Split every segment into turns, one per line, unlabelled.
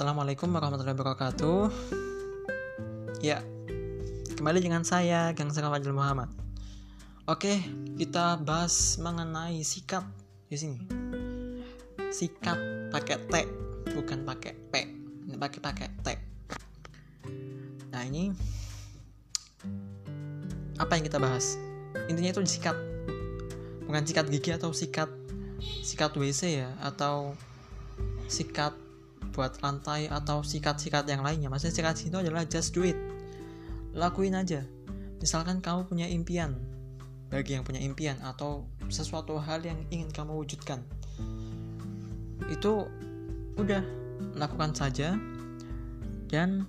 Assalamualaikum warahmatullahi wabarakatuh. Ya, kembali dengan saya Gang Fadil Muhammad. Oke, kita bahas mengenai sikat di sini. Sikat pakai T, bukan pakai P. Ini pakai pakai T. Nah, ini apa yang kita bahas? Intinya itu sikat. Bukan sikat gigi atau sikat sikat WC ya atau sikat buat lantai atau sikat-sikat yang lainnya. Maksudnya sikat itu adalah just do it. Lakuin aja. Misalkan kamu punya impian bagi yang punya impian atau sesuatu hal yang ingin kamu wujudkan. Itu udah lakukan saja dan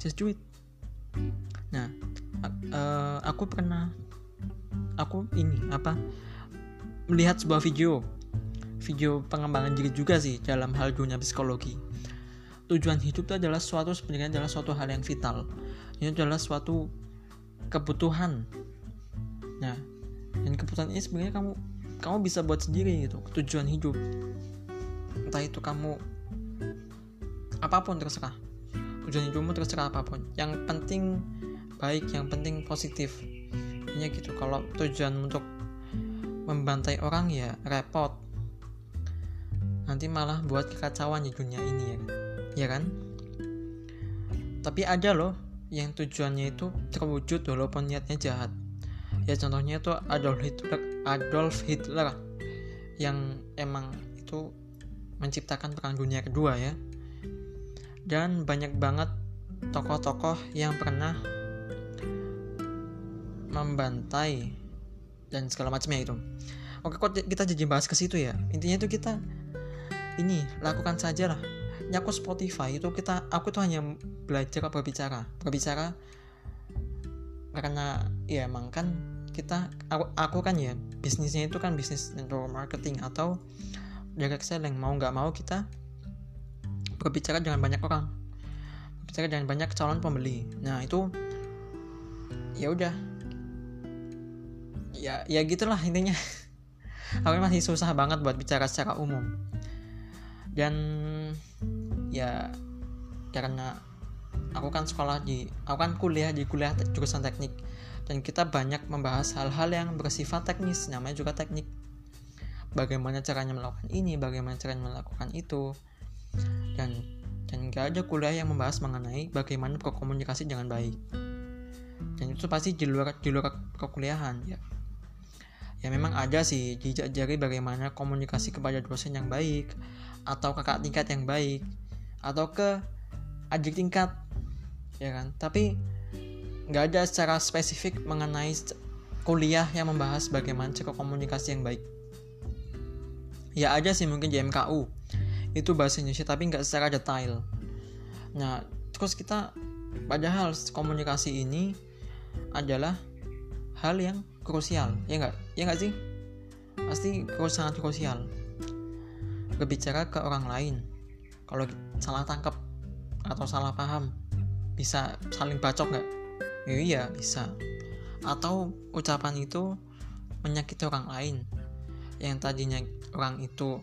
just do it. Nah uh, aku pernah aku ini apa melihat sebuah video video pengembangan diri juga sih dalam hal dunia psikologi. Tujuan hidup itu adalah suatu sebenarnya adalah suatu hal yang vital. Ini adalah suatu kebutuhan. Nah, dan kebutuhan ini sebenarnya kamu kamu bisa buat sendiri gitu. Tujuan hidup. Entah itu kamu apa pun terserah. Tujuan hidupmu terserah apa pun. Yang penting baik, yang penting positif. Ini gitu. Kalau tujuan untuk membantai orang ya repot nanti malah buat kekacauan di dunia ini ya. Ya kan? Tapi ada loh yang tujuannya itu terwujud walaupun niatnya jahat. Ya contohnya itu Adolf Hitler Adolf Hitler yang emang itu menciptakan perang dunia kedua ya. Dan banyak banget tokoh-tokoh yang pernah membantai dan segala macamnya itu. Oke kok kita jadi bahas ke situ ya? Intinya itu kita ini lakukan saja lah nyaku Spotify itu kita aku tuh hanya belajar berbicara. Berbicara karena ya emang kan kita aku, aku kan ya bisnisnya itu kan bisnis network marketing atau direct selling. Mau nggak mau kita berbicara dengan banyak orang. Berbicara dengan banyak calon pembeli. Nah itu ya udah. Ya ya gitulah intinya. Aku masih susah banget buat bicara secara umum dan ya karena aku kan sekolah di aku kan kuliah di kuliah jurusan teknik. Dan kita banyak membahas hal-hal yang bersifat teknis namanya juga teknik. Bagaimana caranya melakukan ini bagaimana caranya melakukan itu. Dan dan gak ada kuliah yang membahas mengenai bagaimana berkomunikasi dengan baik. Dan itu pasti di luar di luar kekuliahan ya. Ya memang ada sih jejak jari bagaimana komunikasi kepada dosen yang baik atau kakak tingkat yang baik atau ke adik tingkat ya kan? Tapi nggak ada secara spesifik mengenai kuliah yang membahas bagaimana cara komunikasi yang baik. Ya ada sih mungkin di MKU itu bahasa Indonesia tapi nggak secara detail. Nah terus kita padahal komunikasi ini adalah hal yang krusial ya nggak? Ya nggak sih? Pasti sangat krusial berbicara ke orang lain. Kalau salah tangkap atau salah paham bisa saling bacok nggak? Ya, iya bisa. Atau ucapan itu menyakiti orang lain. Yang tadinya orang itu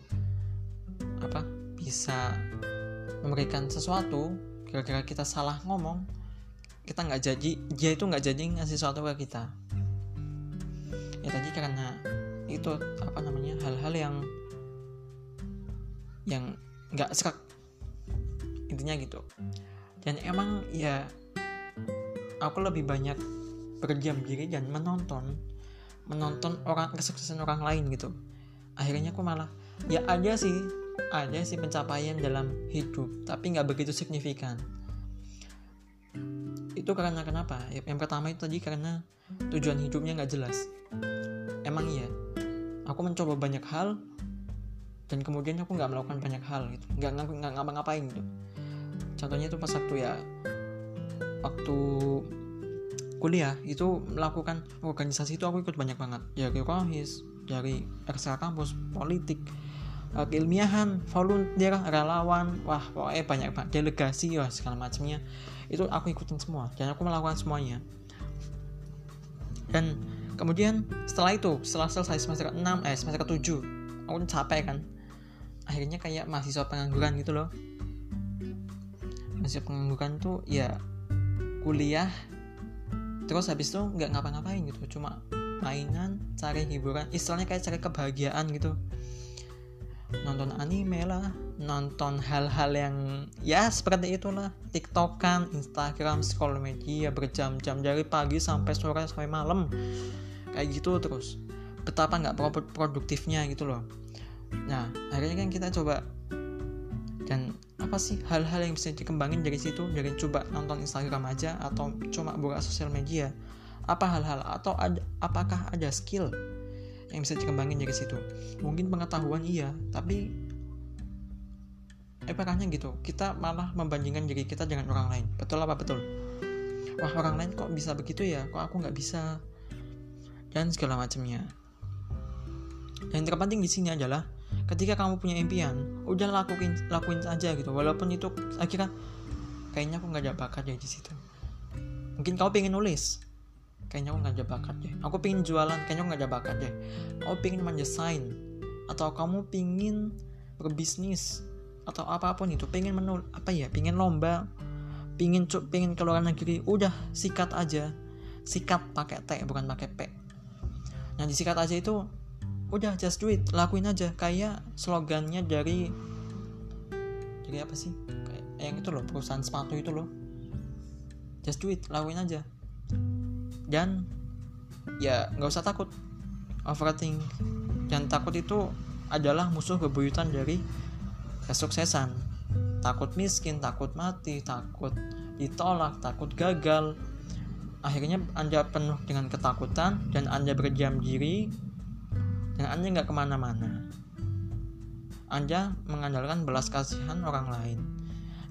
apa bisa memberikan sesuatu kira-kira kita salah ngomong kita nggak jadi dia itu nggak jadi ngasih sesuatu ke kita. Ya tadi karena itu apa namanya hal-hal yang yang nggak serak intinya gitu. Dan emang ya aku lebih banyak berdiam diri dan menonton menonton orang kesuksesan orang lain gitu. Akhirnya aku malah ya ada sih ada sih pencapaian dalam hidup tapi nggak begitu signifikan. Itu karena kenapa? Ya, yang pertama itu tadi karena tujuan hidupnya nggak jelas. Emang iya aku mencoba banyak hal dan kemudian aku nggak melakukan banyak hal gitu. Nggak nggak ngapa-ngapain gitu. Contohnya itu pas waktu ya waktu kuliah itu melakukan organisasi itu aku ikut banyak banget. Dari rohis dari ekstra kampus politik uh, keilmiahan volunteer relawan wah pokoknya banyak banget delegasi ya segala macamnya. Itu aku ikutin semua dan aku melakukan semuanya. Dan kemudian setelah itu setelah selesai semester 6 eh semester 7 aku capek kan akhirnya kayak mahasiswa pengangguran gitu loh. Definisi pengangguran tuh ya kuliah terus habis itu nggak ngapa-ngapain gitu cuma mainan cari hiburan istilahnya kayak cari kebahagiaan gitu. Nonton anime lah nonton hal-hal yang ya seperti itulah. Tiktokan instagram scroll media berjam-jam dari pagi sampai sore sampai malam. Kayak gitu terus. Betapa nggak produktifnya gitu loh nah akhirnya kan kita coba dan apa sih hal-hal yang bisa dikembangin dari situ? Dari coba nonton Instagram aja atau cuma buka sosial media? Apa hal-hal atau ada, apakah ada skill yang bisa dikembangin dari situ? Mungkin pengetahuan iya tapi parahnya gitu kita malah membandingkan diri kita dengan orang lain. Betul apa betul? Wah orang lain kok bisa begitu ya? Kok aku nggak bisa? Dan segala macamnya. Yang terpenting di sini adalah ketika kamu punya impian udah lakuin lakuin saja gitu. Walaupun itu akhirnya kayaknya aku nggak ada bakat ya di situ. Mungkin kamu pengen nulis. Kayaknya aku nggak ada bakat deh. Aku pengen jualan kayaknya aku nggak ada bakat deh. Kamu pengen mendesain. Atau kamu pengen berbisnis. Atau apa pun itu. Pengen menul apa ya? Pengen lomba. Pengen pengen ke luar negeri. Udah sikat aja. Sikat pakai T bukan pakai P. Nah disikat aja itu udah just do it. Lakuin aja. Kayak slogannya dari jadi apa sih? Kayak yang itu loh perusahaan sepatu itu loh. Just do it. Lakuin aja. Dan ya nggak usah takut. Overthink. Dan takut itu adalah musuh bebuyutan dari kesuksesan. Takut miskin takut mati takut ditolak takut gagal. Akhirnya anda penuh dengan ketakutan dan anda berdiam diri dan anda nggak ke mana-mana. Anda mengandalkan belas kasihan orang lain.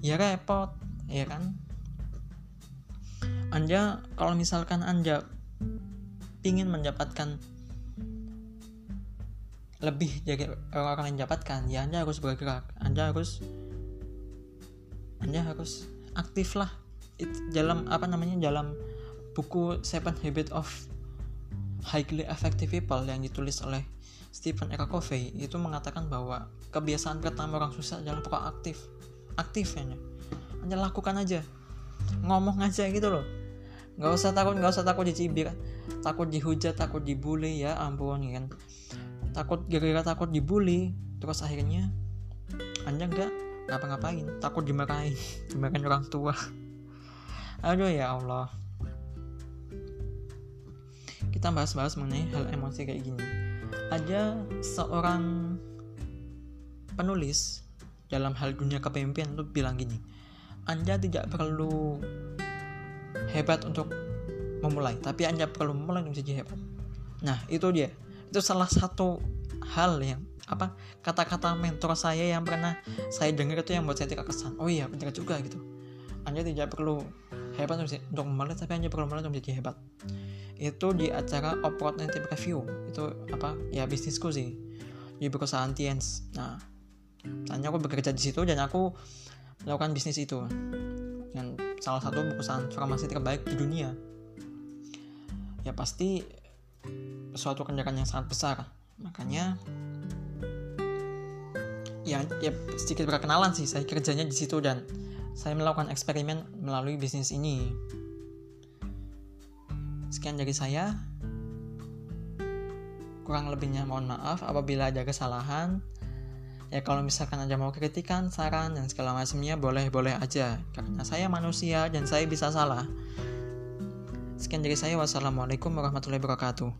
Ya repot ya kan? Anda kalau misalkan Anda ingin mendapatkan lebih dari orang yang dapatkan, ya Anda harus bergerak. Anda harus Anda harus aktif lah. Dalam apa namanya dalam buku Seven Habits of Highly Effective People yang ditulis oleh Stephen R. Covey itu mengatakan bahwa kebiasaan pertama orang susah adalah proaktif aktif. Ya Anda lakukan aja. Ngomong aja gitu loh. Nggak usah takut nggak usah takut dicibir. Takut dihujat takut dibully ya ampun kan. Takut gara-gara takut dibully. Terus akhirnya anda nggak ngapa-ngapain. Takut dimarahin dimarahin orang tua. Aduh ya Allah. Kita bahas-bahas mengenai hal emosi kayak gini ada seorang penulis dalam hal dunia kepemimpinan tuh bilang gini anda tidak perlu hebat untuk memulai tapi anda perlu memulai untuk menjadi hebat. Nah itu dia. Itu salah satu hal yang apa kata-kata mentor saya yang pernah saya dengar itu yang buat saya tidak kesan. Oh iya benar juga gitu. Anda tidak perlu hebat untuk, untuk tapi anda perlu memulai untuk menjadi hebat. Itu di acara opportunity review itu apa? Ya bisnisku sih. Di perusahaan Tiens nah tanya aku bekerja di situ dan aku melakukan bisnis itu. Dan salah satu perusahaan farmasi terbaik di dunia. Ya pasti suatu kendaraan yang sangat besar. Makanya ya ya sedikit perkenalan sih. Saya kerjanya di situ dan saya melakukan eksperimen melalui bisnis ini. Sekian dari saya. Kurang lebihnya mohon maaf apabila ada kesalahan. Ya kalau misalkan ada mau kritikan saran dan segala macamnya boleh boleh aja. Karena saya manusia dan saya bisa salah. Sekian dari saya. Wassalamualaikum warahmatullahi wabarakatuh